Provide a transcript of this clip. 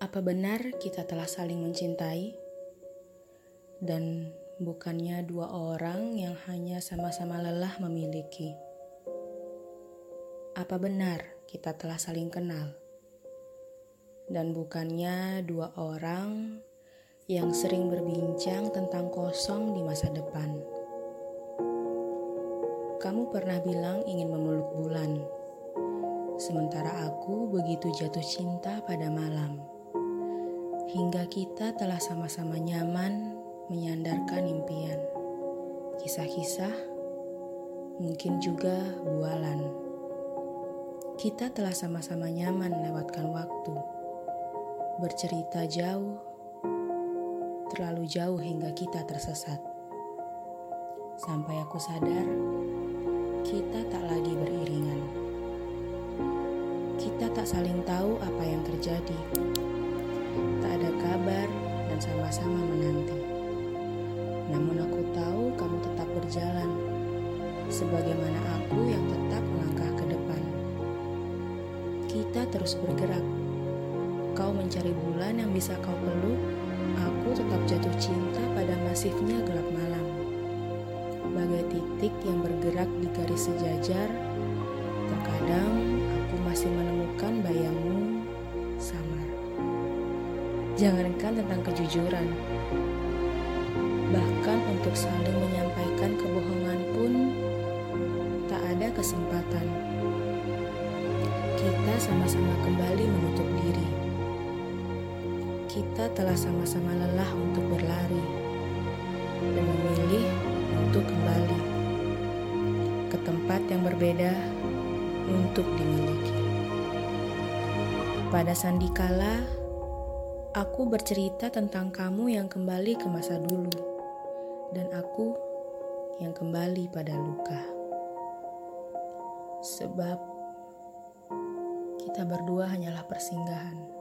Apa benar kita telah saling mencintai? Dan bukannya dua orang yang hanya sama-sama lelah memiliki. Apa benar kita telah saling kenal? Dan bukannya dua orang yang sering berbincang tentang kosong di masa depan. Kamu pernah bilang ingin memeluk bulan, sementara aku begitu jatuh cinta pada malam hingga kita telah sama-sama nyaman menyandarkan impian. Kisah-kisah, mungkin juga bualan. Kita telah sama-sama nyaman melewatkan waktu, bercerita jauh, terlalu jauh hingga kita tersesat. Sampai aku sadar, kita tak lagi beriringan. Kita tak saling tahu apa yang terjadi tak ada kabar dan sama-sama menanti. Namun aku tahu kamu tetap berjalan, sebagaimana aku yang tetap melangkah ke depan. Kita terus bergerak. Kau mencari bulan yang bisa kau peluk, aku tetap jatuh cinta pada masifnya gelap malam. Bagai titik yang bergerak di garis sejajar, terkadang Jangankan tentang kejujuran, bahkan untuk saling menyampaikan kebohongan pun tak ada kesempatan. Kita sama-sama kembali menutup diri. Kita telah sama-sama lelah untuk berlari dan memilih untuk kembali ke tempat yang berbeda untuk dimiliki. Pada sandikala Aku bercerita tentang kamu yang kembali ke masa dulu, dan aku yang kembali pada luka. Sebab kita berdua hanyalah persinggahan.